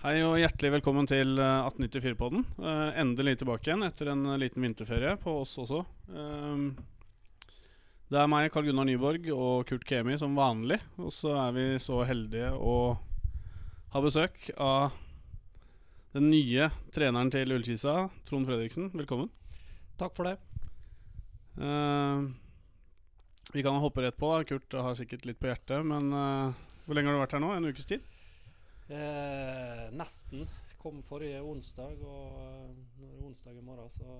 Hei og hjertelig velkommen til 1894-podden. Uh, endelig tilbake igjen etter en liten vinterferie på oss også. Um, det er meg, Karl Gunnar Nyborg og Kurt Kemi som vanlig. Og så er vi så heldige å ha besøk av den nye treneren til Ullkisa, Trond Fredriksen. Velkommen. Takk for det. Uh, vi kan hoppe rett på. Kurt har sikkert litt på hjertet. Men hvor lenge har du vært her nå? En ukes tid? Eh, nesten. Kom forrige onsdag, og nå er det onsdag i morgen, så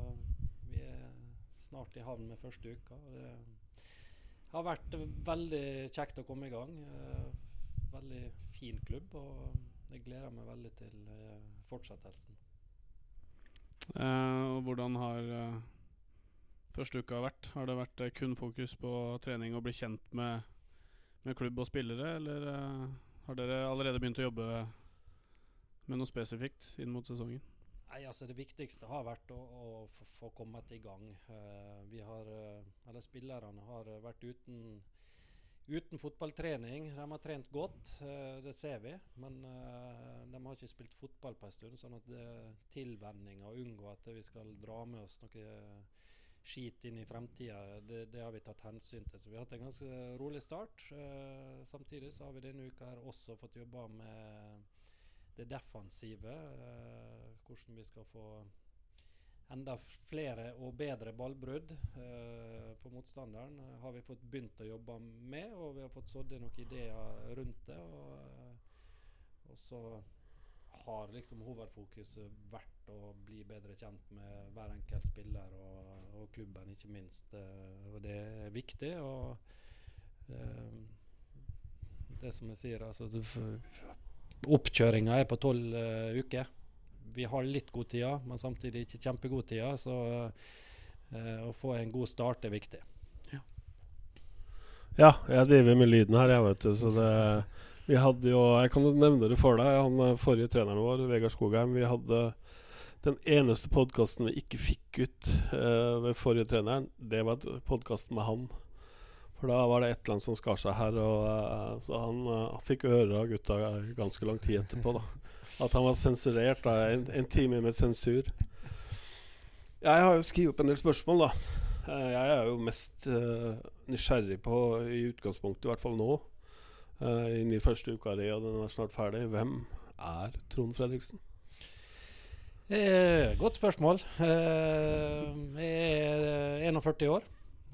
vi er snart i havn med første uka. Det har vært veldig kjekt å komme i gang. Eh, veldig fin klubb, og jeg gleder meg veldig til eh, fortsettelsen. Eh, hvordan har eh, første uka vært? Har det vært eh, kun fokus på trening og bli kjent med, med klubb og spillere, eller har dere allerede begynt å jobbe med noe spesifikt inn mot sesongen? Nei, altså Det viktigste har vært å, å få kommet i gang. Uh, vi har, uh, eller Spillerne har vært uten, uten fotballtrening. De har trent godt, uh, det ser vi. Men de har ikke spilt fotball på en stund. sånn at det tilvenning og unngå at vi skal dra med oss noe skit inn i fremtida, det, det, har vi tatt hensyn til. Så vi har hatt en ganske rolig start. Uh, samtidig så har vi denne uka her også fått jobba med det defensive. Uh, hvordan vi skal få enda flere og bedre ballbrudd uh, på motstanderen. har vi fått begynt å jobbe med, og vi har fått sådd noen ideer rundt det. og, og så har liksom hovedfokuset vært å bli bedre kjent med hver enkelt spiller og, og klubben, ikke minst. Uh, og det er viktig. Og eh, det som jeg sier, altså Oppkjøringa er på tolv uh, uker. Vi har litt god tid, men samtidig ikke kjempegod tid. Så å få en god start er viktig. Ja jeg driver med lyden her, jeg, vet du. Så det vi hadde jo Jeg kan nevne det for deg. Han eh, forrige treneren vår, Vegard Skogheim, vi hadde den eneste podkasten vi ikke fikk ut uh, ved forrige treneren, det var podkasten med han. For da var det et eller annet som skar seg her, og, uh, så han uh, fikk høre av gutta ganske lang tid etterpå. da At han var sensurert. da En, en time med sensur. Jeg har jo skrevet opp en del spørsmål, da. jeg er jo mest nysgjerrig på, i utgangspunktet, i hvert fall nå, inn i første uka di, og den er snart ferdig. Hvem er Trond Fredriksen? Eh, godt spørsmål. Eh, jeg er 41 år.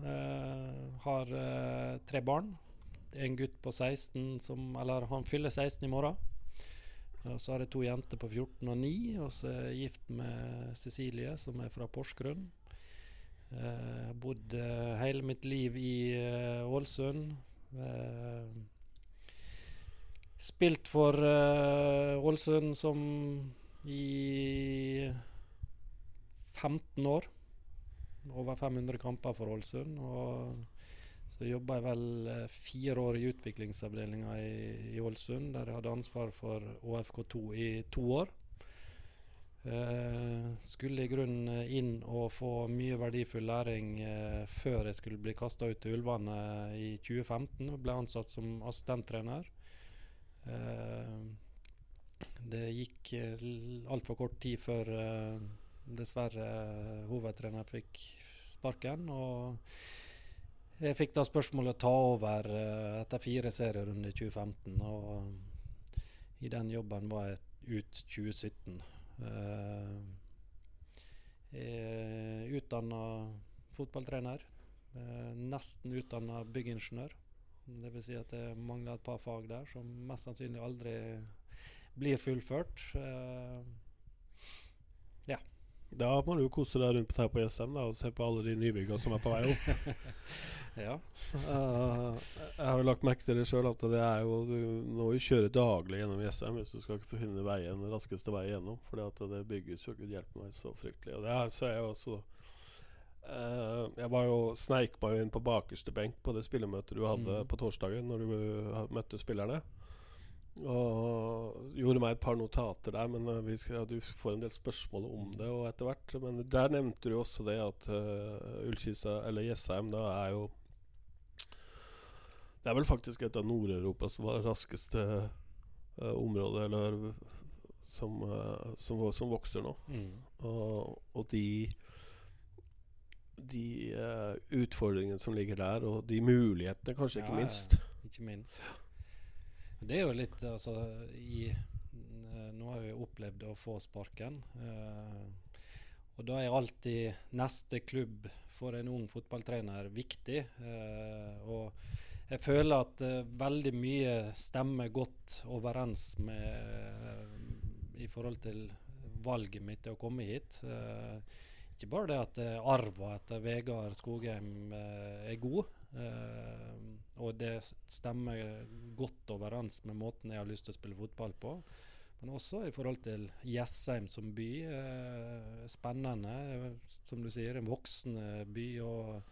Eh, har eh, tre barn. En gutt på 16 som Eller han fyller 16 i morgen. Og så har jeg to jenter på 14 og 9. Og så er jeg gift med Cecilie, som er fra Porsgrunn. Jeg har bodd hele mitt liv i Ålesund. Uh, Spilt for uh, som i 15 år. Over 500 kamper for Ålesund. Og så jobba jeg vel uh, fire år i utviklingsavdelinga i, Ålesund, der jeg hadde ansvar for ÅFK2 i to år. Uh, skulle i grunnen inn og få mye verdifull læring uh, før jeg skulle bli kasta ut til Ulvane i 2015 og ble ansatt som assistenttrener. Eh, det gikk uh, altfor kort tid før uh, dessverre hovedtrener fikk sparken. Og jeg fikk da spørsmålet å ta over etter fire serierunder i 2015. Og i den jobben var jeg ut 2017. jeg utdanna fotballtrener. nesten utdanna byggingeniør. Dvs. Si at det mangler et par fag der som mest sannsynlig aldri blir fullført. Uh, ja. Da må du kose deg rundt her på Jessheim og se på alle de nybyggene som er på vei opp. ja. Uh, jeg har jo lagt merke til det sjøl at det er jo du må jo kjøre daglig gjennom Jessheim hvis du skal finne veien, raskeste vei gjennom. For det bygges jo gud hjelpe meg så fryktelig. Og det er, så er jeg også Uh, jeg var jo sneik meg inn på bakerste benk på det spillemøtet du hadde mm. på torsdagen, når du uh, møtte spillerne. Og gjorde meg et par notater der, men uh, skal, du får en del spørsmål om det og etter hvert. Men der nevnte du også det at uh, Ullkisa, eller Jessheim, da er jo Det er vel faktisk et av Nord-Europas raskeste område, eller som, eh, som, som vokser nå. Mm. Og, og de de uh, utfordringene som ligger der, og de mulighetene, kanskje Ja, ikke minst. Ikke minst. Det er jo litt altså i, Nå har vi opplevd å få sparken. Uh, og da er alltid neste klubb for en ung fotballtrener viktig. Uh, og jeg føler at eh, veldig mye stemmer godt overens med eh, i forhold til valget mitt til å komme hit. Eh, ikke bare det at uh, arva etter Vegard Skogheim eh, er god, eh, og det stemmer godt overens med måten jeg har lyst til å spille fotball på. Men også i forhold til Jessheim som by. eh, spennende. eh, Som du sier, en voksende by. og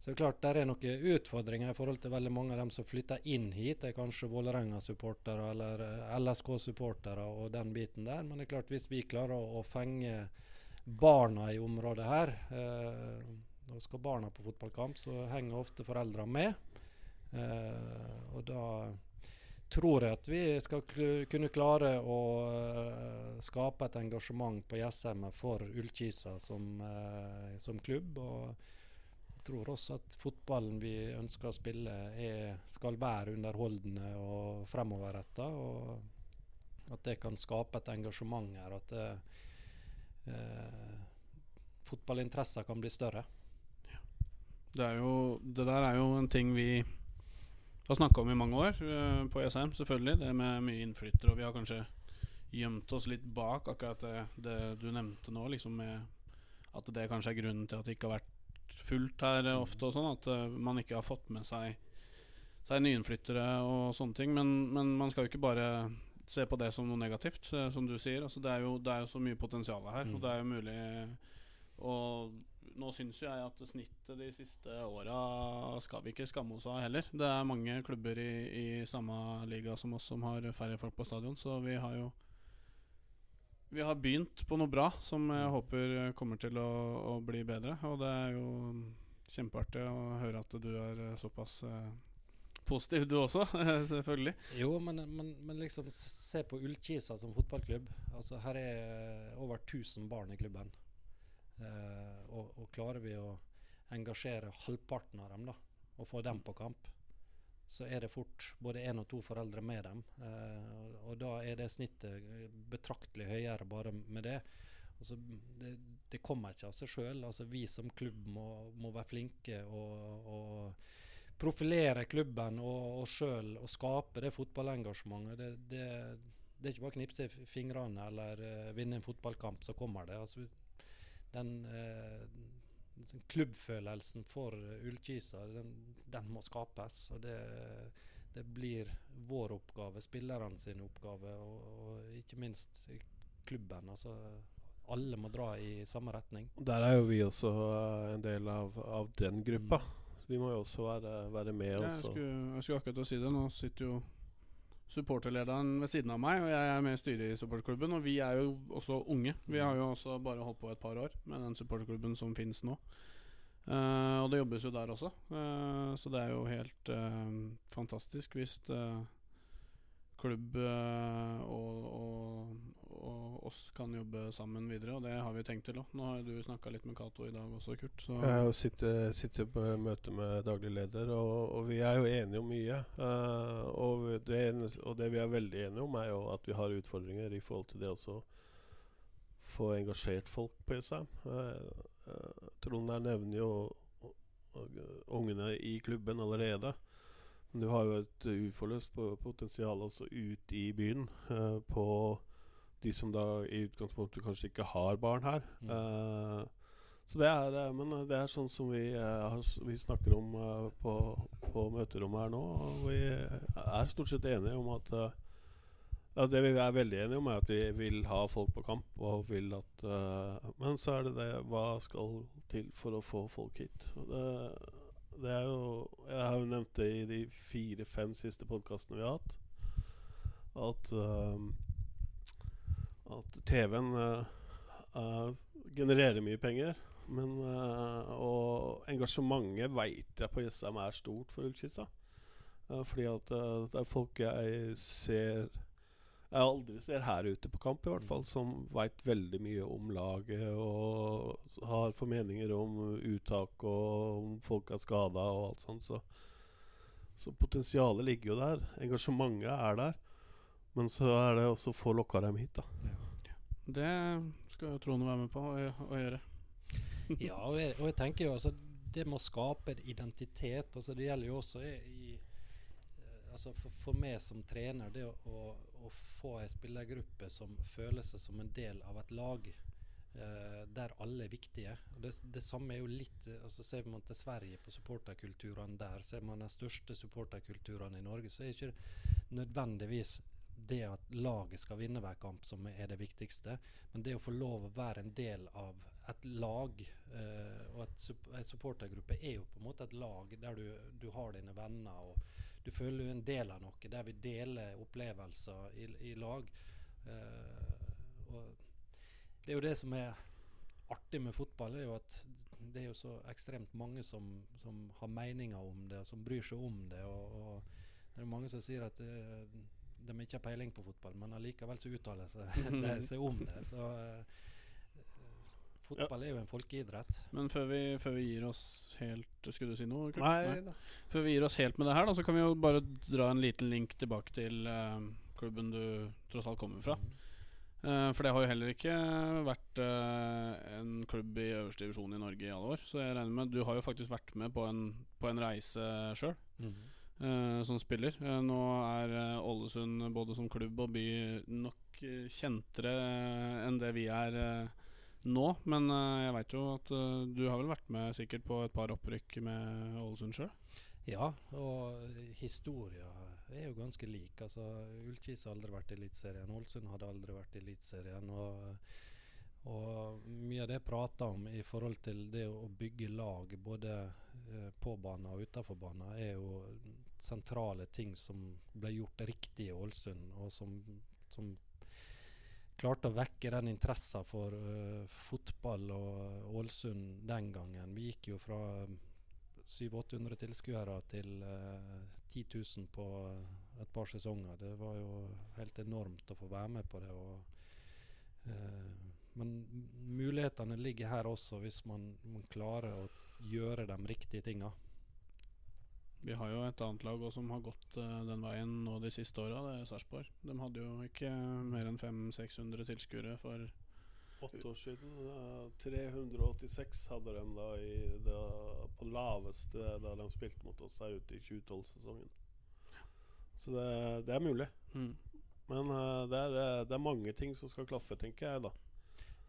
så klart, Der er noen utfordringer i forhold til veldig mange av dem som flytter inn hit. Det er kanskje Vålerenga-supportere eller eh, LSK-supportere og den biten der. Men det er klart, hvis vi klarer å, å fenge barna i området her eh, Og skal barna på fotballkamp, så henger ofte foreldra med. Eh, og da tror jeg at vi skal kunne klare å uh, skape et engasjement på Jessheim for Ullkisa som, uh, som klubb. og jeg tror også at fotballen vi ønsker å spille, er, skal være underholdende og fremoverretta. Og at det kan skape et engasjement her. At det, fotballinteresser kan bli større. Det, er jo, det der er jo en ting vi har snakka om i mange år eh, på ESM, selvfølgelig. Det med mye innflyttere. Og vi har kanskje gjemt oss litt bak akkurat det, det du nevnte nå, liksom at det kanskje er grunnen til at det ikke har vært fullt her eh, ofte, og sånn. At eh, man ikke har fått med seg, seg nyinnflyttere og sånne ting. Men, men man skal jo ikke bare se på det som noe negativt, eh, som du sier. Altså, det, er jo, det er jo så mye potensial her, Mm. og det er jo mulig Og nå syns jo jeg at snittet de siste åra skal vi ikke skamme oss av heller. Det er mange klubber i, i samme liga som oss som har færre folk på stadion, så vi har jo vi har begynt på noe bra som jeg håper kommer til å, å bli bedre. Og det er jo kjempeartig å høre at du er såpass eh, positiv, du også. selvfølgelig. Jo, men, men, men liksom se på Ullkisa som fotballklubb. Altså Her er over 1000 barn i klubben. Eh, og, og klarer vi å engasjere halvparten av dem da og få dem på kamp, så er det fort både én og to foreldre med dem. Eh, og, og da er det snittet eh, betraktelig høyere bare med det. Altså, det, det kommer ikke av seg sjøl. Altså, vi som klubb må, må være flinke og, og profilere klubben og oss sjøl og skape det fotballengasjementet. Det, det, det er ikke bare å knipse i fingrene eller uh, vinne en fotballkamp, så kommer det. Altså, den, uh, klubbfølelsen for uh, Ullkisa, den, den må skapes. Og det, det blir vår oppgave, spillerne sin oppgave, og, og ikke minst klubben. Altså, alle må dra i samme retning. Der er jo vi også eh, en del av, av den gruppa. Så vi må jo også være, være med. Jeg, skulle, jeg skulle akkurat å si det. Nå sitter jo supporterlederen ved siden av meg, og jeg er med i styret i supporterklubben. Og vi er jo også unge. Vi har jo også bare holdt på et par år med den supporterklubben som finnes nå. Uh, og det jobbes jo der også, uh, så det er jo helt uh, fantastisk hvis eh, klubb eh, og, og, og oss kan jobbe sammen videre, og det har vi tenkt til òg. Nå har du snakka litt med Cato i dag også, Kurt. Så Jeg sitter, sitter på møte med daglig leder, og, og vi er jo enige om mye. Uh, det og det vi er veldig enige om, er jo at vi har utfordringer i forhold til det også få engasjert folk på ESM. Uh, Trond her nevner jo ungene i klubben allerede. Du har jo et uforløst potensial også ut i byen uh, på de som da i utgangspunktet kanskje ikke har barn her. Mm. Uh, så det er, eh, men det er sånn som vi, har, vi snakker om på, på møterommet her nå. Og vi er stort sett enige om at ja, Det vi er veldig enige om, er at vi vil ha folk på kamp. Og vil at Men så er det det Hva skal til for å få folk hit? Og det, det er jo Jeg har jo nevnt det i de fire-fem siste podkastene vi har hatt. At uh, At TV-en uh, uh, genererer mye penger. Men eh, Og engasjementet veit jeg på Jessheim er stort for Ullkisa. Eh, fordi at eh, det er folk jeg ser jeg aldri ser her ute på kamp, i hvert fall, som veit veldig mye om laget og har formeninger om uttak og om folk er skada og alt sånt. Så, så potensialet ligger jo der. Engasjementet er der. Men så er det også å få lokka dem hit, da. Det skal jo Trond være med på å, å gjøre. ja, og jeg, og jeg, tenker jo altså Det med å skape identitet altså Det gjelder jo også i, i altså for, for, meg som trener, det å, å, å få ei spillergruppe som føler seg som en del av et lag eh, der alle er viktige. Det, det, samme er jo litt altså Ser man til Sverige på supporterkulturene der, ser man de største supporterkulturene i Norge, så er det ikke nødvendigvis det at laget skal vinne hver kamp som er det viktigste, men det å få lov å være en del av et lag eh, og en supportergruppe er jo på en måte et lag der du, du har dine venner. og du føler du en del av noe der vi deler opplevelser i, i lag. Uh, og det er jo det som er artig med fotball, er jo at det er jo så ekstremt mange som, som har meninger om det, og som bryr seg om det. Og, og det er mange som sier at eh, de ikke har peiling på fotball, men allikevel så uttaler de seg om det. Så uh, Fotball er jo en folkeidrett. Men før vi, før vi, gir oss helt Skulle du si noe? Kurt? Nei, Nei. Før vi gir oss helt med det her, da, så kan vi jo bare dra en liten link tilbake til uh, klubben du tross alt kommer fra. Uh, for det har jo heller ikke vært uh, en klubb i øverste divisjon i Norge i alle år. Så jeg regner med Du har jo faktisk vært med på en, på en reise sjøl. Mm. Uh, som spiller. Uh, nå er uh, Ålesund både som klubb og by nok kjentere enn det vi er nå, men uh, jeg veit jo at uh, du har vel vært med sikkert på et par opprykk med Ålesund sjøl? Ja, og historia er jo ganske lik. Altså, Ullkis har aldri vært i Eliteserien. Ålesund hadde aldri vært i Eliteserien. Og, og, mye av det jeg prater om i forhold til det å bygge lag både uh, på banen og utenfor banen, er jo sentrale ting som ble gjort riktig i Ålesund, og som, som klarte å vekke den interessen for uh, fotball og Ålesund den gangen. Vi gikk jo fra 700-800 tilskuere til uh, 10 000 på et par sesonger. Det var jo helt enormt å få være med på det. Og, uh, men mulighetene ligger her også, hvis man, man klarer å gjøre de riktige tinga. Vi har jo et annet lag som har gått uh, den veien nå de siste åra. Det er Sarpsborg. De hadde jo ikke mer enn 500-600 tilskuere for Åtte år siden. Uh, 386 hadde de da, i, da, på laveste da de spilte mot oss her ute i 2012-sesongen. Så det, det, er mulig. Mm. Men det, er, det, er, mange ting som skal klaffe, tenker jeg da.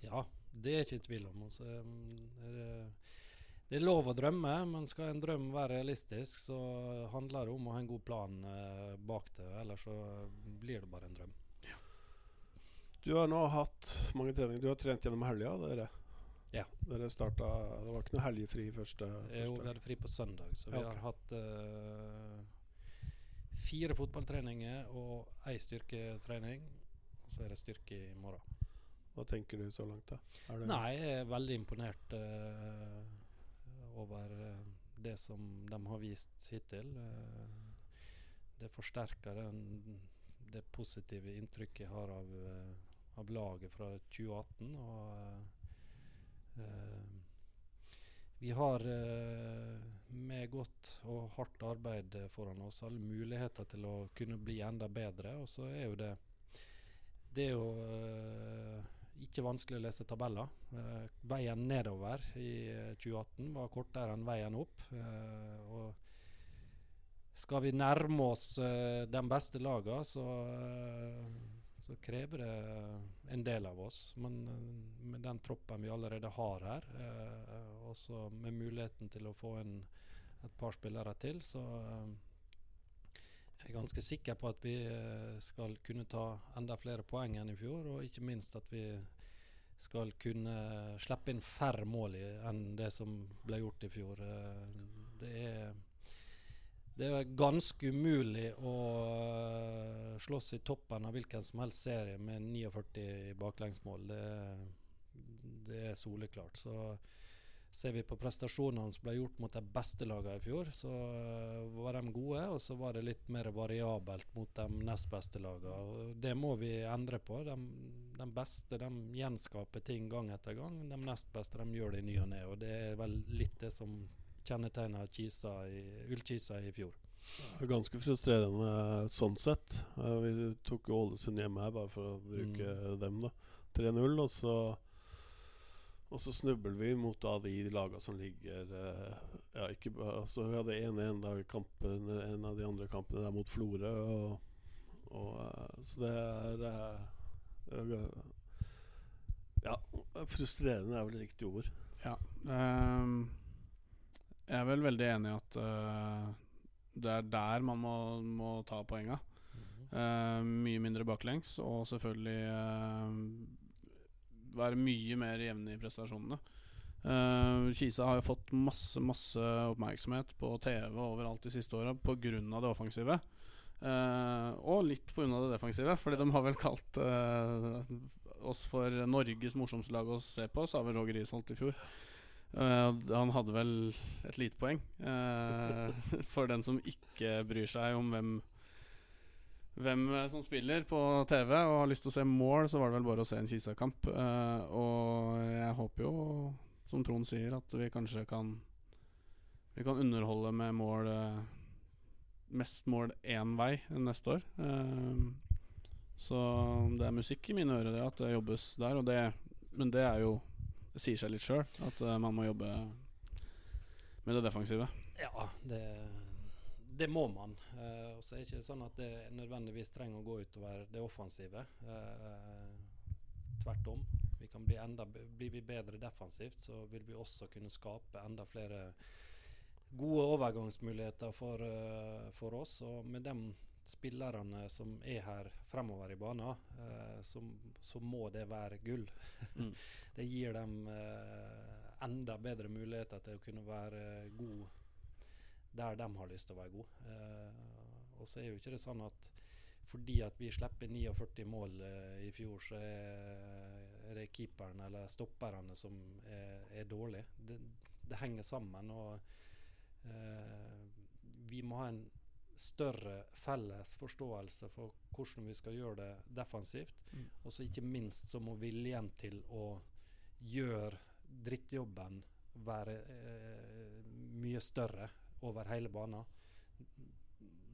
Ja, det er ikke tvil om. Altså, er det er lov å drømme, men skal en drøm være realistisk, så handler det om å ha en god plan eh, bak det. Ellers så blir det bare en drøm. Ja. Du har nå hatt mange treninger. Du har trent gjennom helga, dere? Ja. Dere starta, Det var ikke noe helgefri første, første? Jo, vi hadde fri på søndag. Så vi ja, okay. har hatt eh, fire fotballtreninger og ei styrketrening. Og så er det styrke i morgen. Hva tenker du så langt, da? Nei, jeg er veldig imponert. Uh, over eh, det som de har vist hittil. Eh, det forsterker den, det positive inntrykket jeg har av, eh, av laget fra 2018. Og vi har med godt og hardt arbeid foran oss alle muligheter til å kunne bli enda bedre. Og så er jo det Det er jo ikke vanskelig å lese tabeller. Uh, veien nedover i 2018 eh, var kortere enn veien opp. Uh, og skal vi nærme oss uh, de beste lagene, så, så, krever det en del av oss. Men med den troppen vi allerede har her, og med muligheten til å få inn et par spillere til, så jeg er ganske sikker på at vi eh, skal kunne ta enda flere poeng enn i fjor, og ikke minst at vi skal kunne slippe inn færre mål enn det som ble gjort i fjor. Eh, det er, det er ganske umulig å uh, slåss i toppen av hvilken som helst serie med 49 baklengsmål. Det, det er soleklart. Så ser vi på prestasjonene som ble gjort mot de beste lagene i fjor, så uh, var de gode. Og så var det litt mer variabelt mot de nest beste lagene. Det må vi endre på. De, de beste de gjenskaper ting gang etter gang. De nest beste de gjør det i ny og ne. Og det er vel litt det som kjennetegna Ullkisa i fjor. Ganske frustrerende sånn sett. Uh, vi tok Ålesund hjemme her, bare for å bruke mm. dem. da 3-0, og så og så snubler vi mot da de lagene som ligger uh, Ja, ikke altså, Vi hadde 1-1 da kampen, en av de andre kampene der mot Florø. Og, og, uh, så det er uh, Ja, frustrerende er vel riktig ord. Ja. Um, jeg er vel veldig enig i at det er der man må, må ta poenga. Uh, mye mindre baklengs, og selvfølgelig uh, være mye mer jevne i prestasjonene. Uh, Kisa har jo fått masse masse oppmerksomhet på TV overalt de siste åra pga. det offensive. Uh, og litt pga. det defensive, fordi de har vel kalt uh, oss for Norges morsomste lag å se på, sa vel Roger Isholt i fjor. Uh, han hadde vel et lite poeng. For den som ikke bryr seg om hvem hvem som spiller på TV og har lyst til å se mål, så var det vel bare å se en Kisa-kamp. Uh, og jeg håper jo, som Trond sier, at vi kanskje kan Vi kan underholde med mål Mest mål én vei neste år. så det er musikk i mine ører, det, at det jobbes der. Det, men det er jo det sier seg litt sjøl at man må jobbe med det defensive. Ja, det, det må man. Uh, og så er det ikke sånn at det nødvendigvis trenger å gå utover det offensive. Uh, tvert om. Vi kan bli enda, blir vi bedre defensivt, så vil vi også kunne skape enda flere gode overgangsmuligheter for, uh, for oss. Og med de spillerne som er her fremover i banen, uh, så, så, må det være gull. Mm. det gir dem uh, enda bedre muligheter til å kunne være god der de har lyst til å være god. Eh, og så er jo ikke det sånn at fordi at vi slipper 49 mål eh, i fjor, så er, er, det keeperen eller stopperne som er, er dårlige. Det, det, henger sammen. og eh, vi må ha en større felles forståelse for hvordan vi skal gjøre det defensivt. Mm. Og så ikke minst så må viljen til å gjøre drittjobben være eh, mye større over hele banen.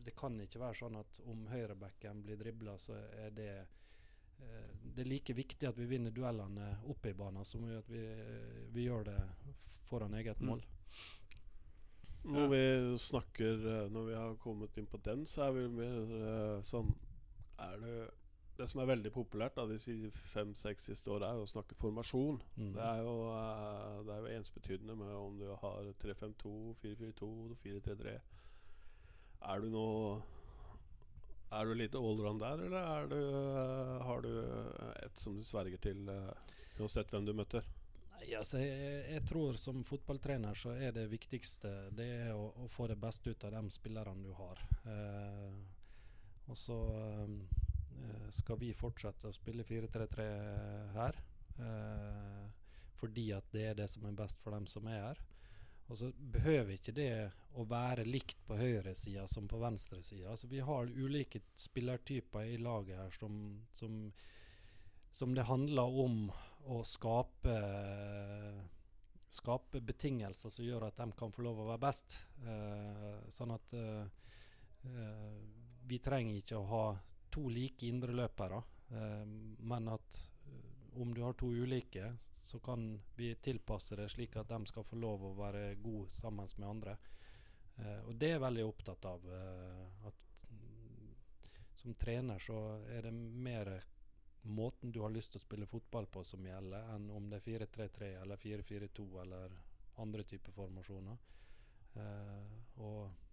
Det kan ikke være sånn at om høyrebacken blir dribla, så er det eh, Det er like viktig at vi vinner duellene oppe i banen som at vi, vi gjør det foran eget mm. mål. Når vi snakker eh, Når vi har kommet inn på den, så er vi mer uh, sånn Er det det som er veldig populært da, de fem-seks siste åra, er å snakke formasjon. Mm. Det er jo, uh, det er jo ensbetydende med om du har 3-5-2, 4-4-2, 4-3-3. Er du nå Er du litt allround der, eller du, uh, har du et som du sverger til, uansett hvem du møter? altså, jeg, jeg, tror som fotballtrener så er det viktigste det er å, å få det beste ut av de spillerne du har. Eh, og så eh, skal vi fortsette å spille 4-3-3 her. Eh, fordi at det er det som er best for dem som er her. Og så behøver ikke det å være likt på høyresida som på venstresida. Altså, vi har ulike spillertyper i laget her som, som, som det handler om å skape skape betingelser som gjør at de kan få lov å være best. Eh, sånn at uh, uh, vi trenger ikke å ha to like indreløpere, men at om du har to ulike, så kan vi tilpasse det slik at de skal få lov å være gode sammen med andre. og det er jeg veldig opptatt av. at som trener så er det mer måten du har lyst til å spille fotball på som gjelder, enn om det er 4-3-3 eller 4-4-2 eller andre typer formasjoner. Og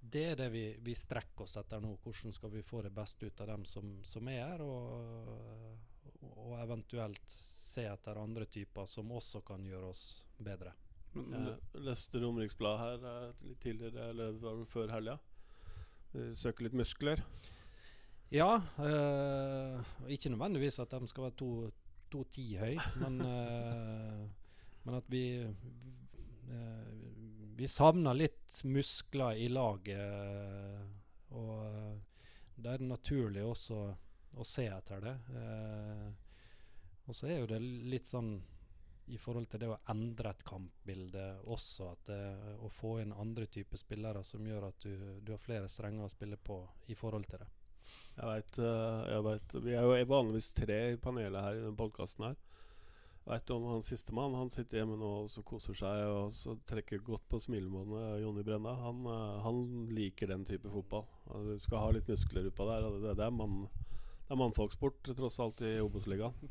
det er det vi, vi, strekker oss etter nå. Hvordan skal vi få det beste ut av dem som, som er her, og, og, eventuelt se etter andre typer som også kan gjøre oss bedre. Men, uh, leste Romeriksblad her uh, litt tidligere, eller før helga. Søker litt muskler. Ja. Øh, ikke nødvendigvis at de skal være to, to ti høy, men, øh, men at vi eh, Vi savner litt muskler i laget. Og da er det naturlig også å se etter det. og så er jo det litt sånn i forhold til det å endre et kampbilde også, at det, å få inn andre typer spillere som gjør at du, du, har flere strenger å spille på i forhold til det. Jeg veit Vi er jo vanligvis tre i panelet her i denne podkasten her. Veit om han sistemann. Han sitter hjemme nå og så koser seg og så trekker godt på smilebåndet. Jonny Brenna. Han, uh, han, liker den type fotball. Du skal ha litt muskler utpå der. Det, det, er mann, det er mannfolksport tross alt i Obos-ligaen.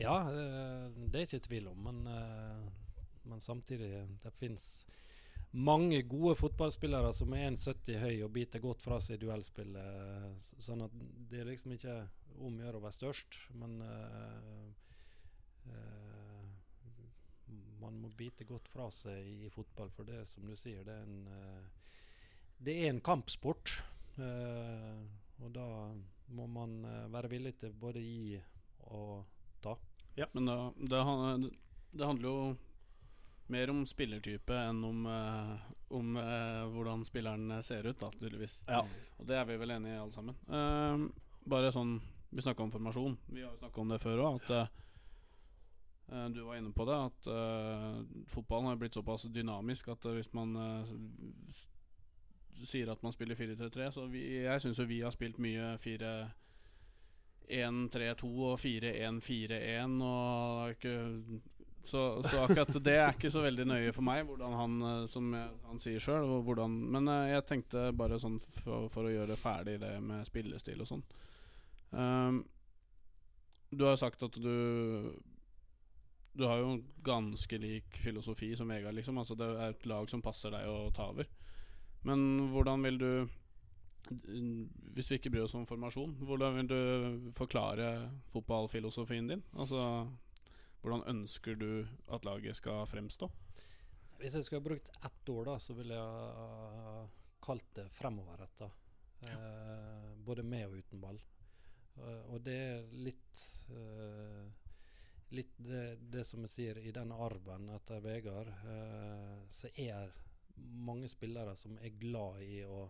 Ja, eh, det er ikke tvil om. Men, eh, men samtidig, det fins mange gode fotballspillere som er 1,70 høy og biter godt fra seg i duellspillet. Sånn at det er liksom ikke om å gjøre å være størst, men uh, man må bite godt fra seg i, i, fotball, for det som du sier, det er en, uh, det er en kampsport. og da må man være villig til både gi og ta. Ja, men da, det, det, handler jo mer om spillertype enn om, uh, om uh, hvordan spilleren ser ut, da, tydeligvis. Ja. Og det er vi vel enige i, alle sammen. Uh, bare sånn Vi snakka om formasjon. Vi har jo snakka om det før òg, at du var inne på det, at fotballen har blitt såpass dynamisk at hvis man sier at man spiller 4-3-3 Så vi, jeg syns jo vi har spilt mye 4 1-3-2 og 4-1-4-1 så, så, akkurat det er ikke så veldig nøye for meg, hvordan han, som jeg, han sier sjøl. Men eh, jeg tenkte bare sånn for, for, å gjøre ferdig det med spillestil og sånn. Um, du har sagt at du Du har jo ganske lik filosofi som Vegard, liksom. Altså det er et lag som passer deg å ta over. Men hvordan vil du hvis vi ikke bryr oss om formasjon, hvordan vil du forklare fotballfilosofien din? Altså, hvordan ønsker du at laget skal fremstå? Hvis jeg skulle ha brukt ett ord, da, så ville jeg uh, kalt det fremoverretta. Ja. Uh, både med og uten ball. Uh, og det er litt Litt det, det, som jeg sier i den arven etter Vegard, så er mange spillere som er glad i å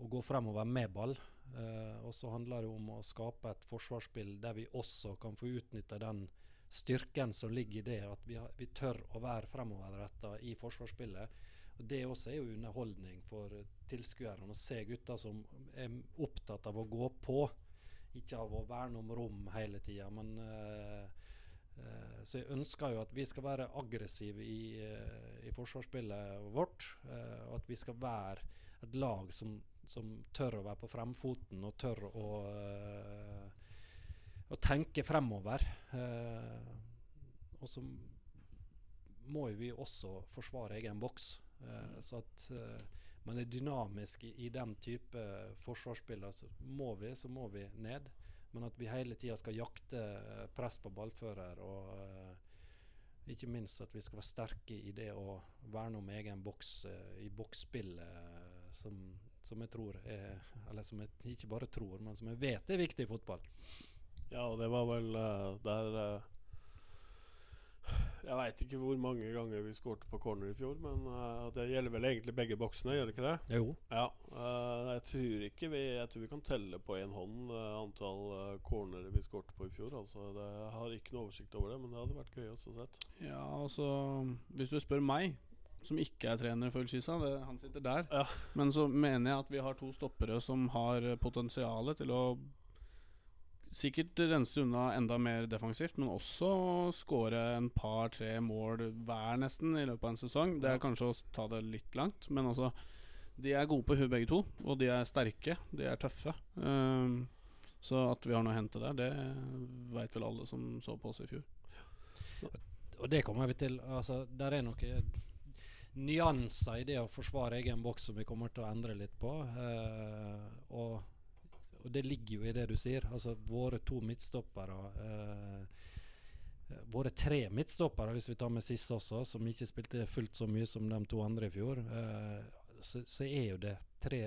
å gå fremover med ball. Uh, og så handler det om å skape et forsvarsspill der vi også kan få utnytta den styrken som ligger i det, at vi, har, vi tør å være fremoverretta i forsvarsspillet. Og Det også er jo underholdning for tilskuerne å se gutter som er opptatt av å gå på, ikke av å verne om rom hele tida. Men uh, så jeg ønsker jo at vi skal være aggressive i, i forsvarsspillet vårt. og at vi skal være et lag som som tør å være på fremfoten og tør å, å tenke fremover. Og så må vi også forsvare egen boks. Så at man er dynamisk i, den type forsvarsspill. Altså, må vi, så må vi ned. Men at vi hele tida skal jakte press på ballfører. Og ikke minst at vi skal være sterke i det å verne om egen boks i boksspillet, som som jeg tror er Eller som jeg ikke bare tror, men som jeg vet er viktig i fotball. Ja, og det var vel der Jeg veit ikke hvor mange ganger vi skårte på corner i fjor, men uh, det gjelder vel egentlig begge boksene, gjør det ikke det? Jo. Ja, jeg tror ikke vi Jeg tror vi kan telle på én hånd antall corner vi skårte på i fjor. Altså, det, jeg har ikke noe oversikt over det, men det hadde vært gøy å sett. Ja, altså Hvis du spør meg som ikke er trener for Ullskisa. Han sitter der. Ja. Men så mener jeg at vi har to stoppere som har potensial til å sikkert rense unna enda mer defensivt, men også skåre en par-tre mål hver nesten i løpet av en sesong. Det er kanskje å ta det litt langt, men altså De er gode på huet begge to, og de er sterke. De er tøffe. Um, så at vi har noe å hente der, det veit vel alle som så på oss i fjor. Og det kommer vi til. Altså, der er noe nyanser i det å forsvare egen boks som vi kommer til å endre litt på. Uh, og, og, det ligger jo i det du sier. Altså våre to midtstoppere uh, Våre tre midtstoppere, hvis vi tar med Sisse også, som ikke spilte fullt så mye som de to andre i fjor, uh, så, så, er jo det tre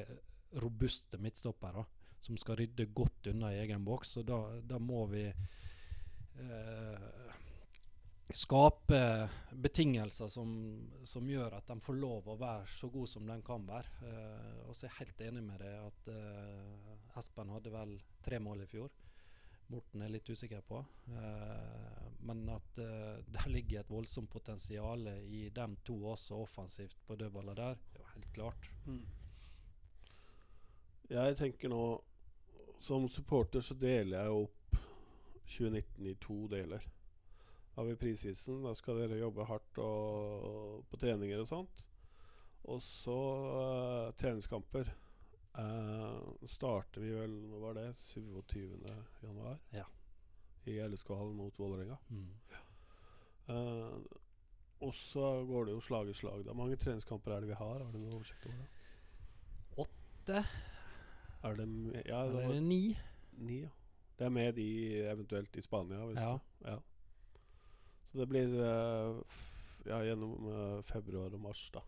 robuste midtstoppere som skal rydde godt unna i egen boks. Og da, da må vi skape betingelser som, som, gjør at de får lov å være så gode som de kan være. Uh, og så er jeg helt enig med deg at uh, Espen hadde vel tre mål i fjor. Morten er litt usikker på. Uh, men at der ligger et voldsomt potensial i dem to også offensivt på dødballer der, det er jo helt klart. Mm. Jeg tenker nå Som supporter så deler jeg opp 2019 i to deler. Har vi prisisen, da skal dere jobbe hardt og, på treninger og sånt. Og så uh, treningskamper. Uh, starter vi vel Hva var det? 27. januar? Ja. I LSK-hallen mot Vålerenga. Mm. Uh, og så går det jo slag i slag. Hvor mange treningskamper er det vi har? Har du noe oversikt over det? Åtte. Er det, ja, det Eller ni? Ni, ja. Det er med de eventuelt i Spania. Hvis ja. ja. Så det blir uh, ja, gjennom februar og mars, da.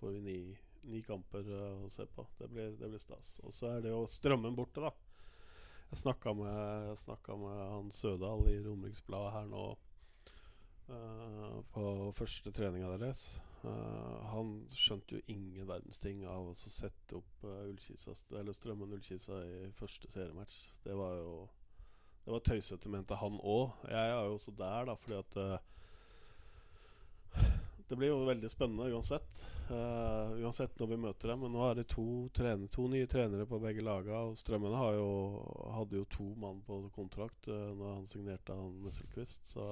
Får vi ni ni kamper uh, å se på. Det blir, det blir stas. Og så er det jo strømmen borte, da. Jeg snakka med, med han Sødal i Romeriksbladet her nå uh, på første treninga deres. Uh, han skjønte jo ingen verdens ting av å sette opp uh, Ullkisa, eller Strømmen Ullkisa i første seriematch. Det var jo Det var tøysete, mente han òg. Jeg er jo også der, da, fordi at det blir jo veldig spennende uansett. Uh, uansett når vi møter dem. Men nå er det to, trener, to nye trenere på begge laga. Og Strømmene jo, hadde jo to mann på kontrakt uh, når han signerte han Nesselquist. Så,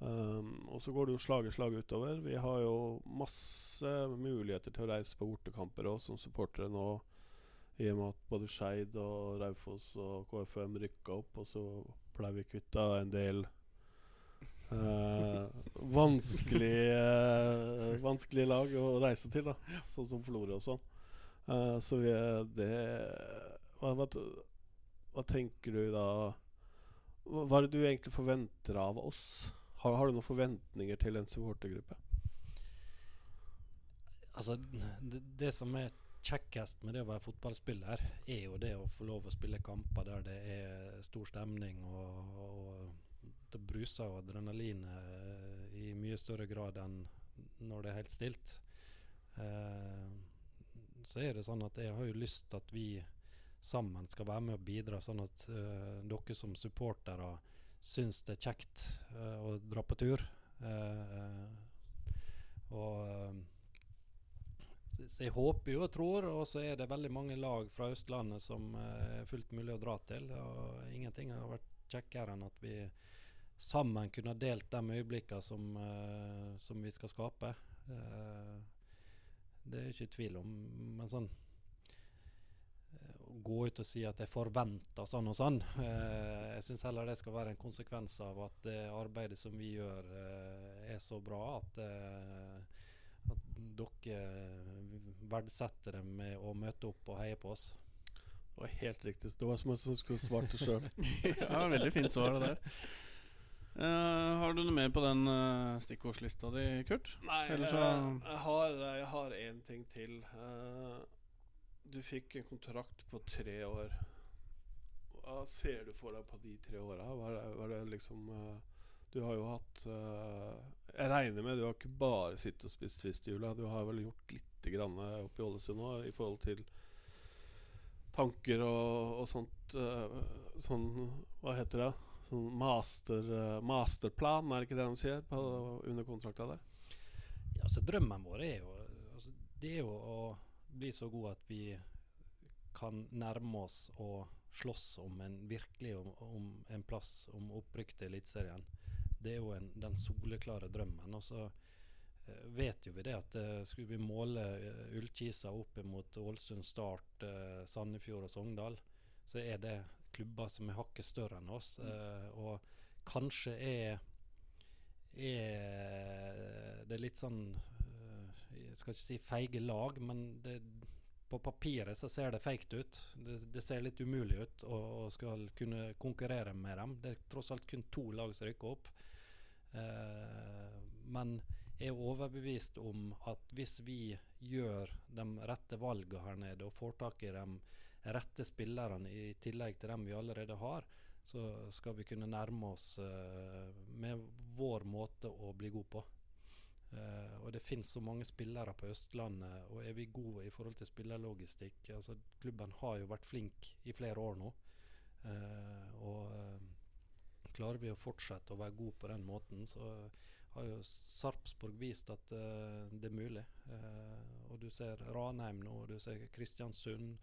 um, og så går det jo slag i slag utover. Vi har jo masse muligheter til å reise på bortekamper òg, som supportere nå. I og med at både Skeid og Raufoss og KFM rykka opp, og så ble vi kvitta en del eh, vanskelige, eh, vanskelig lag å reise til, da sånn som Florø og sånn. Eh, så vi, det hva, hva, hva, tenker du da Hva er det du egentlig forventer av oss? Har, har du noen forventninger til en supportergruppe? Altså, det, det, som er kjekkest med det å være fotballspiller, er jo det å få lov å spille kamper der det er stor stemning og, og det bruser og adrenalinet eh, i mye større grad enn når det er helt stilt. Eh, så er det sånn at jeg har jo lyst at vi sammen skal være med og bidra, sånn at eh, dere som supportere syns det er kjekt eh, å dra på tur. og så, jeg håper jo og tror, og så er det veldig mange lag fra Østlandet som er fullt mulig å dra til. Og ingenting har vært kjekkere enn at vi sammen kunne delt de øyeblikkene som, uh, som, vi skal skape. Uh, det er jeg ikke tvil om. Men sånn Å gå ut og si at jeg forventer sånn og sånn, jeg syns heller det skal være en konsekvens av at det arbeidet som vi gjør, er så bra at, at dere verdsetter det med å møte opp og heie på oss. Det var helt riktig. Det var som om jeg skulle svart det sjøl. ja, veldig fint svar, det der. Uh, har du noe mer på den uh, stikkordslista di, Kurt? Nei, uh, jeg, har, jeg har én ting til. du fikk en kontrakt på tre år. Hva ser du for deg på de tre åra? Hva er det liksom Du har jo hatt Jeg regner med du har ikke bare sittet og spist Twist-jula. Du har vel gjort lite grann oppe i Ålesund nå i forhold til tanker og, og sånt. sånn Hva heter det? sånn master, masterplan, er det ikke det de sier på, under kontrakta der? Ja, altså Drømmen vår er jo altså, Det er jo å bli så god at vi kan nærme oss og slåss om en virkelig om, om en plass om opprykk til Eliteserien. Det er jo en, den soleklare drømmen. Og så uh, vet jo vi det at uh, skulle vi måle uh, Ullkisa opp mot Ålesund, Start, Sandefjord og Sogndal, så er det klubber som er hakket større enn oss. Mm. Og kanskje er, er det litt sånn Jeg skal ikke si feige lag, men det, på papiret så ser det feigt ut. Det, det, ser litt umulig ut å skal kunne konkurrere med dem. Det er tross alt kun to lag som rykker opp. Uh, men jeg er overbevist om at hvis vi gjør de rette valgene her nede og får tak i dem rette spillerne i tillegg til dem vi allerede har, så skal vi kunne nærme oss uh, med vår måte å bli god på. Uh, og det finnes så mange spillere på Østlandet, og er vi gode i forhold til spillerlogistikk altså Klubben har jo vært flink i flere år nå. Uh, og klarer vi å fortsette å være gode på den måten, så har jo Sarpsborg vist at det er mulig. og du ser Ranheim nå, du ser Kristiansund.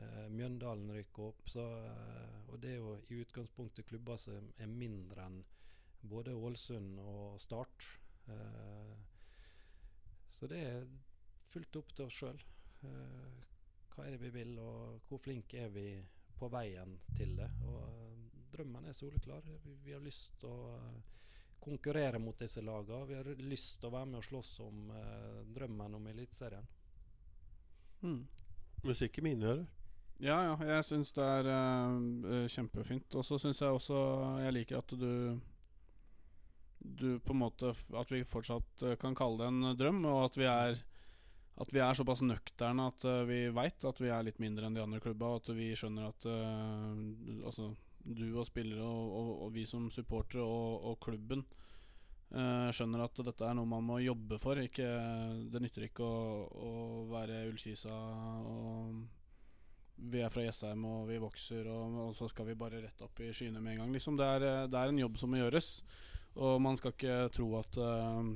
Uh, Mjøndalen rykker opp. Så, uh, og det er jo i utgangspunktet klubber som er mindre enn både Ålesund og Start. Uh, så det er fullt opp til oss sjøl. hva er det vi vil, og hvor flinke er vi på veien til det? Og drømmen er soleklar. Vi, vi har lyst til å konkurrere mot disse lagene. Vi har lyst til å være med og slåss om drømmen om Eliteserien. Mm. Musikk i mine ører. Ja, ja. Jeg syns det er uh, kjempefint. Og så syns jeg også jeg liker at du Du på en måte At vi fortsatt uh, kan kalle det en drøm, og at vi er At vi er såpass nøkterne at uh, vi veit at vi er litt mindre enn de andre klubba, og at vi skjønner at Altså du og spillere og, og, og vi som supportere og, og, klubben skjønner at dette er noe man må jobbe for. Ikke, det nytter ikke å, å være Ullkisa og vi er fra Jessheim og vi vokser, og, og, så skal vi bare rett opp i skyene med en gang. Liksom det, er, det, er, en jobb som må gjøres, og man skal ikke tro at uh,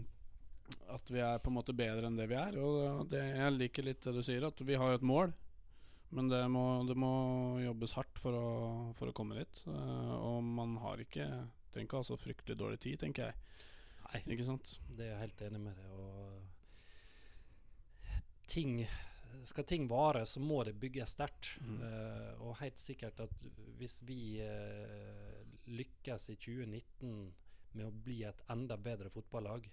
at vi er på en måte bedre enn det vi er. Og det, jeg liker litt det du sier, at vi har et mål. Men det må, det må jobbes hardt for å, for å komme dit. Uh, og man har ikke trenger ikke ha så fryktelig dårlig tid, tenker jeg. Nei, ikke sant? det er jeg helt enig med deg. Og ting skal ting vare, så må det bygges sterkt. Mm. Uh, og helt sikkert at hvis vi uh, lykkes i 2019 med å bli et enda bedre fotballag,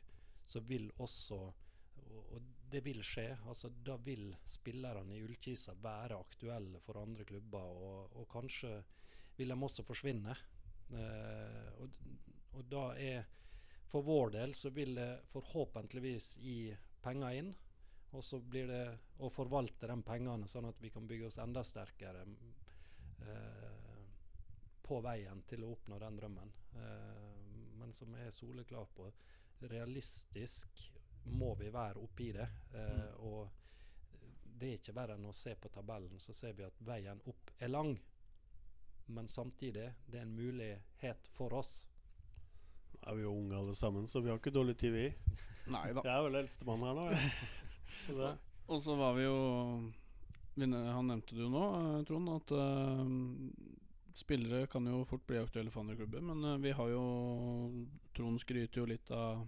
så vil også og, og det vil skje. altså Da vil spillerne i Ullkisa være aktuelle for andre klubber, og, og kanskje vil de også forsvinne. Eh, og, og da er For vår del så vil det forhåpentligvis gi penger inn. Og så blir det å forvalte de pengene, sånn at vi kan bygge oss enda sterkere eh, på veien til å oppnå den drømmen. Eh, men som jeg er soleklar på, realistisk må vi være oppi det. Eh, mm. Og det er ikke verre enn å se på tabellen, så ser vi at veien opp er lang. Men samtidig, det er en mulighet for oss. Nå er vi jo unge alle sammen, så vi har ikke dårlig tid, vi. Jeg er vel eldstemann her nå. Ja. Så og så var vi jo Han nevnte det jo nå, eh, Trond, at uh, spillere kan jo fort bli aktuelle for andre klubber. Men uh, vi har jo Trond skryter jo litt av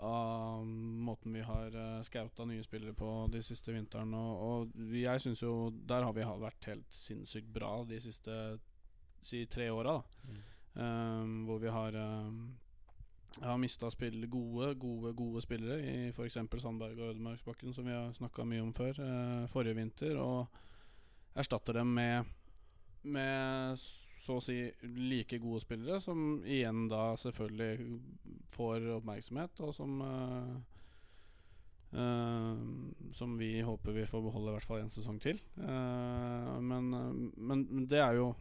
av måten vi har uh, nye spillere på de siste vintrene. Og, og jeg syns jo der har vi vært helt sinnssykt bra de siste si tre åra. Mm. Um, hvor vi har um, har mista gode, gode gode spillere i f.eks. Sandberg og Ødemarksbakken, som vi har snakka mye om før, uh, forrige vinter, og erstatter dem med, med så å si like gode spillere, som igjen da selvfølgelig får oppmerksomhet, og som uh, uh, Som vi håper vi får beholde i hvert fall en sesong til. Uh, men, men, det er jo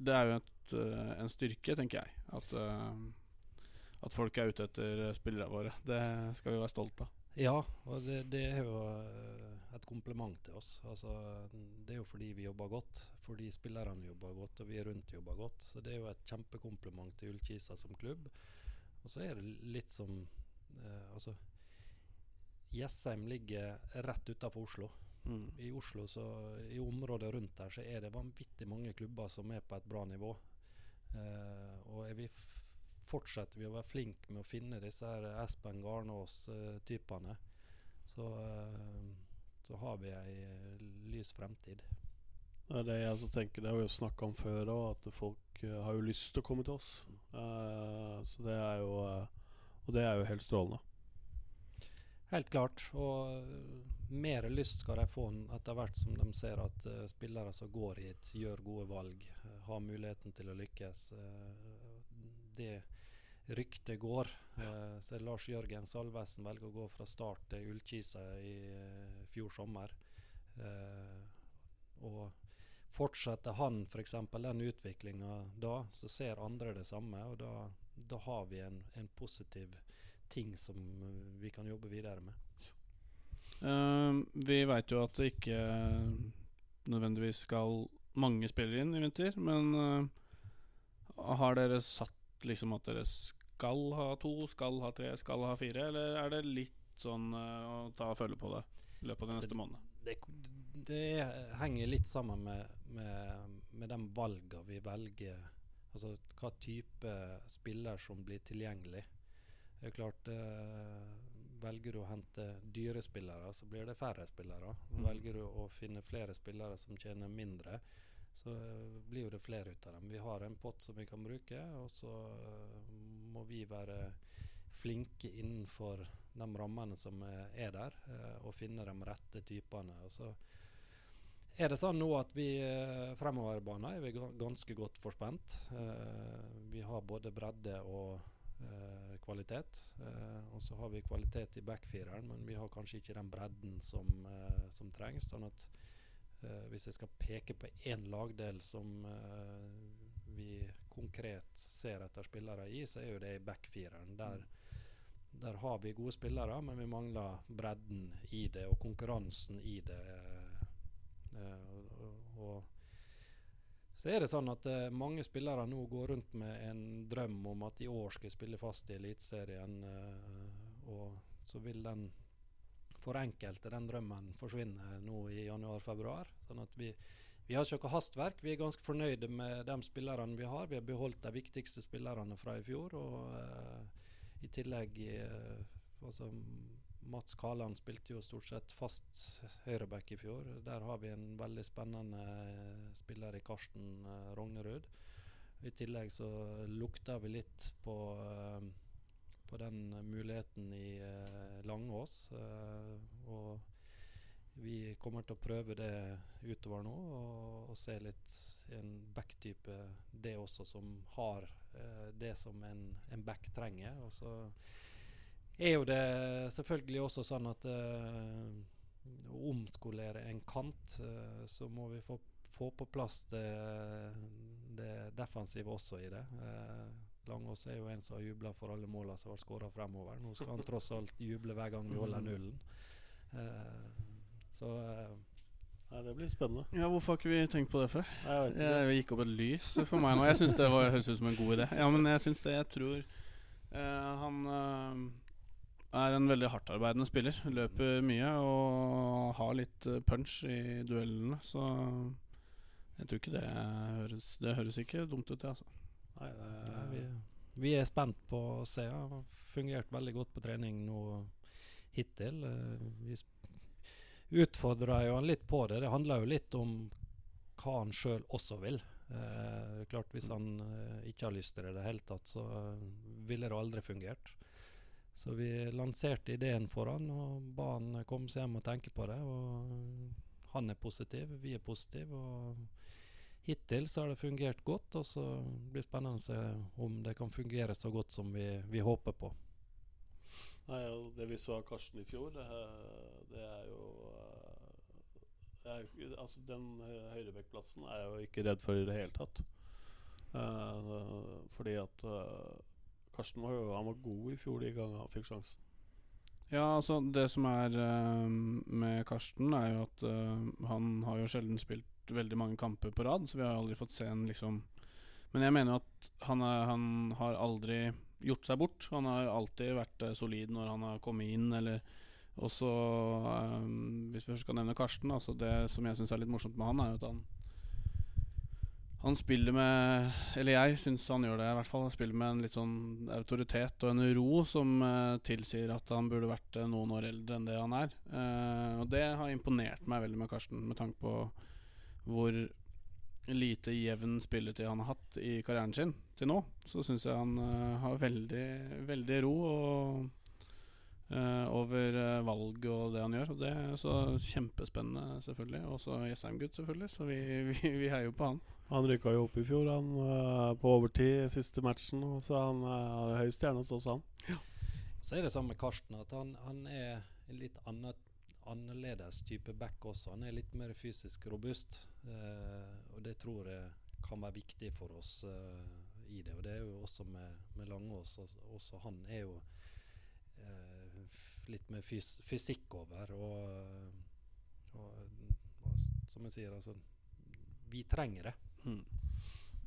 Det er jo et, en styrke, tenker jeg. At at folk er ute etter spillerne våre. Det skal vi være stolte av. Ja, og det, det, er jo eh, et kompliment til oss. Altså, det er jo fordi vi jobber godt, fordi spillerne jobber godt og vi rundt jobber godt. Så det er jo et kjempekompliment til Ullkisa som klubb. Og så er det litt som eh, Altså, Jessheim ligger rett utafor Oslo. Mm. I Oslo, så i området rundt der, så er det vanvittig mange klubber som er på et bra nivå. Eh, og er vi fortsetter vi å være flinke med å finne disse her Espen Garnås-typene, så, eh, så, har vi ei eh, lys fremtid. Det er det jeg altså tenker. Det har vi jo snakka om før òg, at folk uh, har jo lyst til å komme til oss. Uh, så det er jo uh, Og det er jo helt strålende. Helt klart. Og mer lyst skal de få etter hvert som de ser at spillere som går hit, gjør gode valg, har muligheten til å lykkes. Det ryktet går. Uh, så Lars Jørgen Salvesen velger å gå fra start til Ullkisa i uh, fjor sommer. Uh, og fortsetter han f.eks. den utviklinga da, så ser andre det samme. Og da, da har vi en, en, positiv ting som vi kan jobbe videre med. Uh, vi veit jo at det ikke nødvendigvis skal mange spillere inn i vinter, men uh, har dere satt liksom at dere skal ha to, skal ha tre, skal ha fire, eller er det litt sånn uh, å ta og følge på det i løpet av den altså, neste måneden? Det, det, henger litt sammen med, med, med de valgene vi velger. Altså hva type spiller som blir tilgjengelig. Det er klart uh, Velger du å hente dyre spillere, så blir det færre spillere. Mm. Velger du å finne flere spillere som tjener mindre, så blir blir det flere ut av dem. Vi har en pott som vi kan bruke, og så uh, må vi være flinke innenfor de rammene som er der, og finne de rette typene. Og så er det sånn nå at vi fremover i banen er vi ganske godt forspent. vi har både bredde og eh, kvalitet. Eh, og så har vi kvalitet i backfireren, men vi har kanskje ikke den bredden som, eh, som trengs. sånn at eh, hvis jeg skal peke på én lagdel som eh, vi konkret ser etter spillere i, så er jo det i backfireren. Der, der har vi gode spillere, men vi mangler bredden i det og konkurransen i det. Eh, og, og så er det sånn at uh, mange spillere nå går rundt med en drøm om at i år skal jeg spille fast i Eliteserien. Uh, og så vil den for enkelte den drømmen forsvinner nå i januar-februar. Sånn at vi, vi har ikke noe hastverk. Vi er ganske fornøyde med de spillerne vi har. Vi har beholdt de viktigste spillerne fra i fjor. Og uh, i tillegg altså, Mats Kaland spilte jo stort sett fast høyreback i fjor. Der har vi en veldig spennende eh, spiller i Karsten uh, Rognerud. I tillegg så lukter vi litt på, uh, på den muligheten i uh, Langås. og vi kommer til å prøve det utover nå, og, og se litt en back-type, det også, som har det som en, en back trenger. Og så er jo det selvfølgelig også sånn at uh, å omskolere en kant, uh, så må vi få, få på plass det, det, defensive også i det. Uh, Langås er jo en som har jubla for alle målene som har skåra fremover. Nå skal han tross alt juble hver gang vi holder nullen. nullen. så Nei, Det blir spennende. Ja, Hvorfor har ikke vi tenkt på det før? Jeg, jeg gikk opp et lys for meg nå. Jeg syns det var, høres ut som en god idé. Ja, men jeg syns det. Jeg tror han er en veldig hardtarbeidende spiller. Løper mye og har litt punch i duellene. Så jeg tror ikke det høres Det høres ikke dumt ut, det, altså. Nei, det Nei, vi, vi, er spent på å se. Har fungert veldig godt på trening nå hittil. Eh, vi utfordrer jo han litt på det. Det handler jo litt om hva han sjøl også vil. Eh, klart Hvis han eh, ikke har lyst til det i det hele tatt, så ville det aldri fungert. Så vi lanserte ideen for han og ba han komme seg hjem og tenke på det. Og han er positiv, vi er positive. Og hittil så har det fungert godt, og så blir det spennende å se om det kan fungere så godt som vi, vi håper på. Nei, Det vi så av Karsten i fjor, det, det er jo er, altså Den høyrebekkplassen er jeg jo ikke redd for i det hele tatt. Uh, fordi at uh, Karsten var jo han var god i fjor de gangene han fikk sjansen. Ja, altså Det som er uh, med Karsten, er jo at uh, han har jo sjelden spilt veldig mange kamper på rad, så vi har aldri fått se en liksom Men jeg mener jo at han, er, han har aldri gjort seg bort. Han har alltid vært uh, solid når han har kommet inn, eller også Hvis vi først skal nevne Karsten, altså det som jeg syns er litt morsomt med han, er jo at han han spiller med Eller jeg syns han gjør det, i hvert fall. Han spiller med en litt sånn autoritet og en ro som eh, tilsier at han burde vært uh, noen år eldre enn det han er. Eh, og det har imponert meg veldig med Karsten, med tanke på hvor lite jevn spilletid han har hatt i karrieren sin til nå. Så syns jeg han har veldig, veldig ro og Uh, over uh, valg og det han gjør. Og det er så Kjempespennende, selvfølgelig. Også Jessheim-gutt, selvfølgelig. Så vi, vi, vi heier jo på han. Han rykka jo opp i fjor, han uh, på overtid siste matchen. Så han har høy stjerne hos oss, han. Ja. Så er det samme med Karsten, at han, han er en litt annen, annerledes type back også. Han er litt mer fysisk robust. Eh, og det tror jeg kan være viktig for oss eh, i det. Og det er jo også med, med Langås. Også, også han er jo eh, litt mer fys fysikk over. Og, og, og, som jeg sier, altså Vi trenger det. Mm.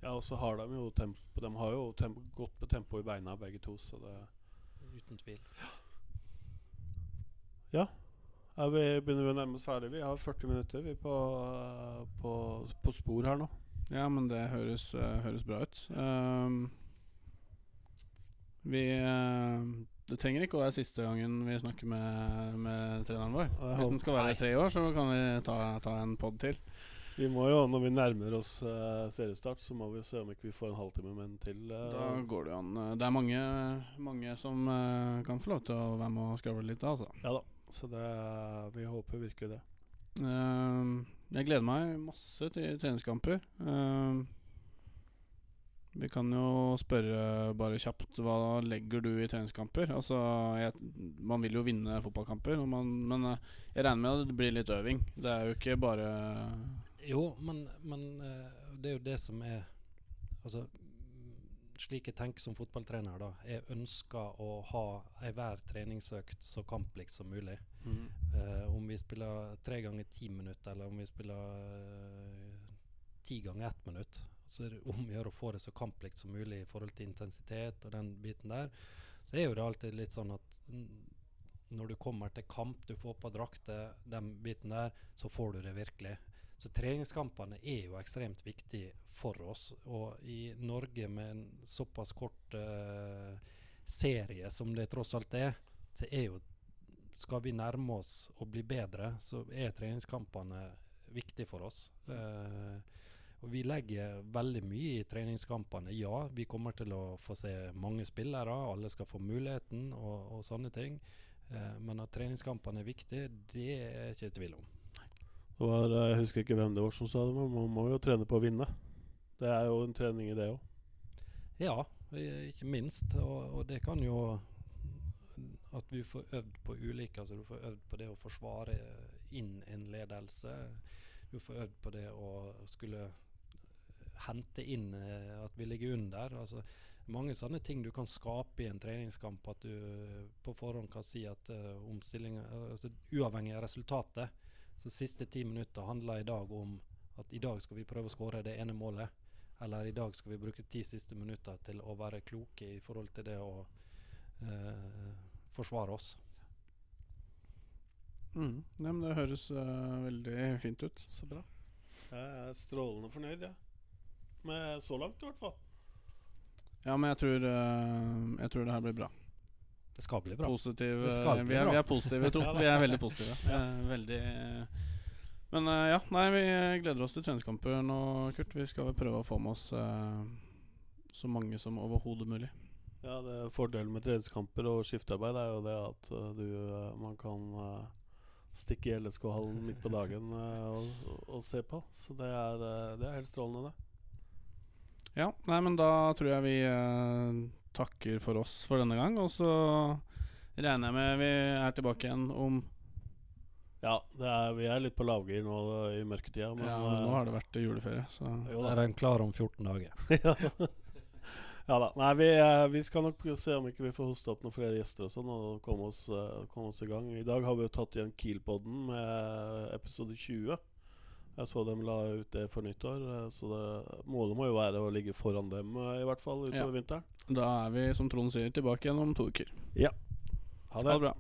Ja, og så har de jo tempo De har jo tempo, godt med tempo i beina, begge to, så det Uten tvil. Ja. ja vi begynner å nærme oss ferdig. Vi har 40 minutter vi på, på, på spor her nå. Ja, men det høres, uh, høres bra ut. Um, vi uh, Det trenger ikke å være siste gangen vi snakker med, med treneren vår. Hvis den skal være i tre år, så kan vi ta, ta en pod til. Vi må jo, Når vi nærmer oss uh, seriestart, så må vi se om ikke vi får en halvtime med en til. Uh, da går det an. Det er mange, mange som uh, kan få lov til å være med og skravle litt, altså. Ja da. Så det, vi håper virkelig det. jeg gleder meg masse til treningskamper. vi kan jo spørre bare kjapt hva legger du i treningskamper? Altså, jeg, Man vil jo vinne fotballkamper, man, men jeg regner med at det blir litt øving. Det er jo ikke bare jo, men, men uh, det er jo det som er Altså, slik jeg tenker som fotballtrener, da. Jeg ønsker å ha enhver treningsøkt så kamplikt som mulig. Mm. Uh, om vi spiller tre ganger ti minutter, eller om vi spiller uh, ti ganger ett minutt, så er det om å gjøre å få det så kamplikt som mulig i forhold til intensitet og den biten der. Så er jo det alltid litt sånn at når du kommer til kamp, du får på drakter, den biten der, så får du det virkelig. Så treningskampene er jo ekstremt viktige for oss. Og i Norge med en såpass kort uh, serie som det tross alt er, så er jo Skal vi nærme oss og bli bedre, så er treningskampene viktige for oss. Uh, og vi legger veldig mye i treningskampene. Ja, vi kommer til å få se mange spillere, alle skal få muligheten og, og sånne ting. Uh, men at treningskampene er viktige, det er jeg ikke i tvil om. Var, eh, jeg husker ikke hvem det var som sa det, men man må jo trene på å vinne. Det er jo en trening i det òg. Ja, ikke minst. Og, og, det kan jo At vi får øvd på ulike Altså du får øvd på det å forsvare inn en ledelse. Du får øvd på det å skulle hente inn eh, at vi ligger under. Altså mange sånne ting du kan skape i en treningskamp. At du på forhånd kan si at uh, altså, Uavhengig av resultatet så siste ti minutter handler i dag om at i dag skal vi prøve å skåre det ene målet. Eller i dag skal vi bruke ti siste minutter til å være kloke i forhold til det å eh, forsvare oss. Mm. Ja, men det høres uh, veldig fint ut. Så bra. Jeg er strålende fornøyd, jeg. Ja. Med så langt, i hvert fall. Ja, men jeg tror, uh, jeg tror det her blir bra. Det skal bli bra. Positiv, det skal bli vi, er, bra. vi er positive, to. Vi er veldig positive. ja. veldig Men uh, ja, nei, vi gleder oss til treningskamper nå, Kurt. Vi skal prøve å få med oss uh, så mange som overhodet mulig. Ja, det er Fordelen med treningskamper og skiftearbeid er jo det at uh, du, man kan stikke i LSK-hallen midt på dagen og, og, se på. Så det er, det er helt strålende, det. Ja, nei, men da tror jeg vi takker for oss for denne gang. Og så regner jeg med vi er tilbake igjen om Ja, er, vi er litt på lavgir nå i mørketida. Men, ja, men nå har det vært juleferie, så jo, Er den klar om 14 dager? ja. da. Nei, vi, eh, vi, skal nok se om ikke vi får hoste opp noen flere gjester og sånn, og komme oss, uh, komme oss, i gang. I dag har vi jo tatt igjen Kiel-podden med episode 20. Jeg så dem la ut det for nyttår, eh, så det, målet må jo være å ligge foran dem eh, i hvert fall utover ja. vinteren. Da er vi, som Trond sier, tilbake igjen om to uker. Ja. Ha det. Ha det bra.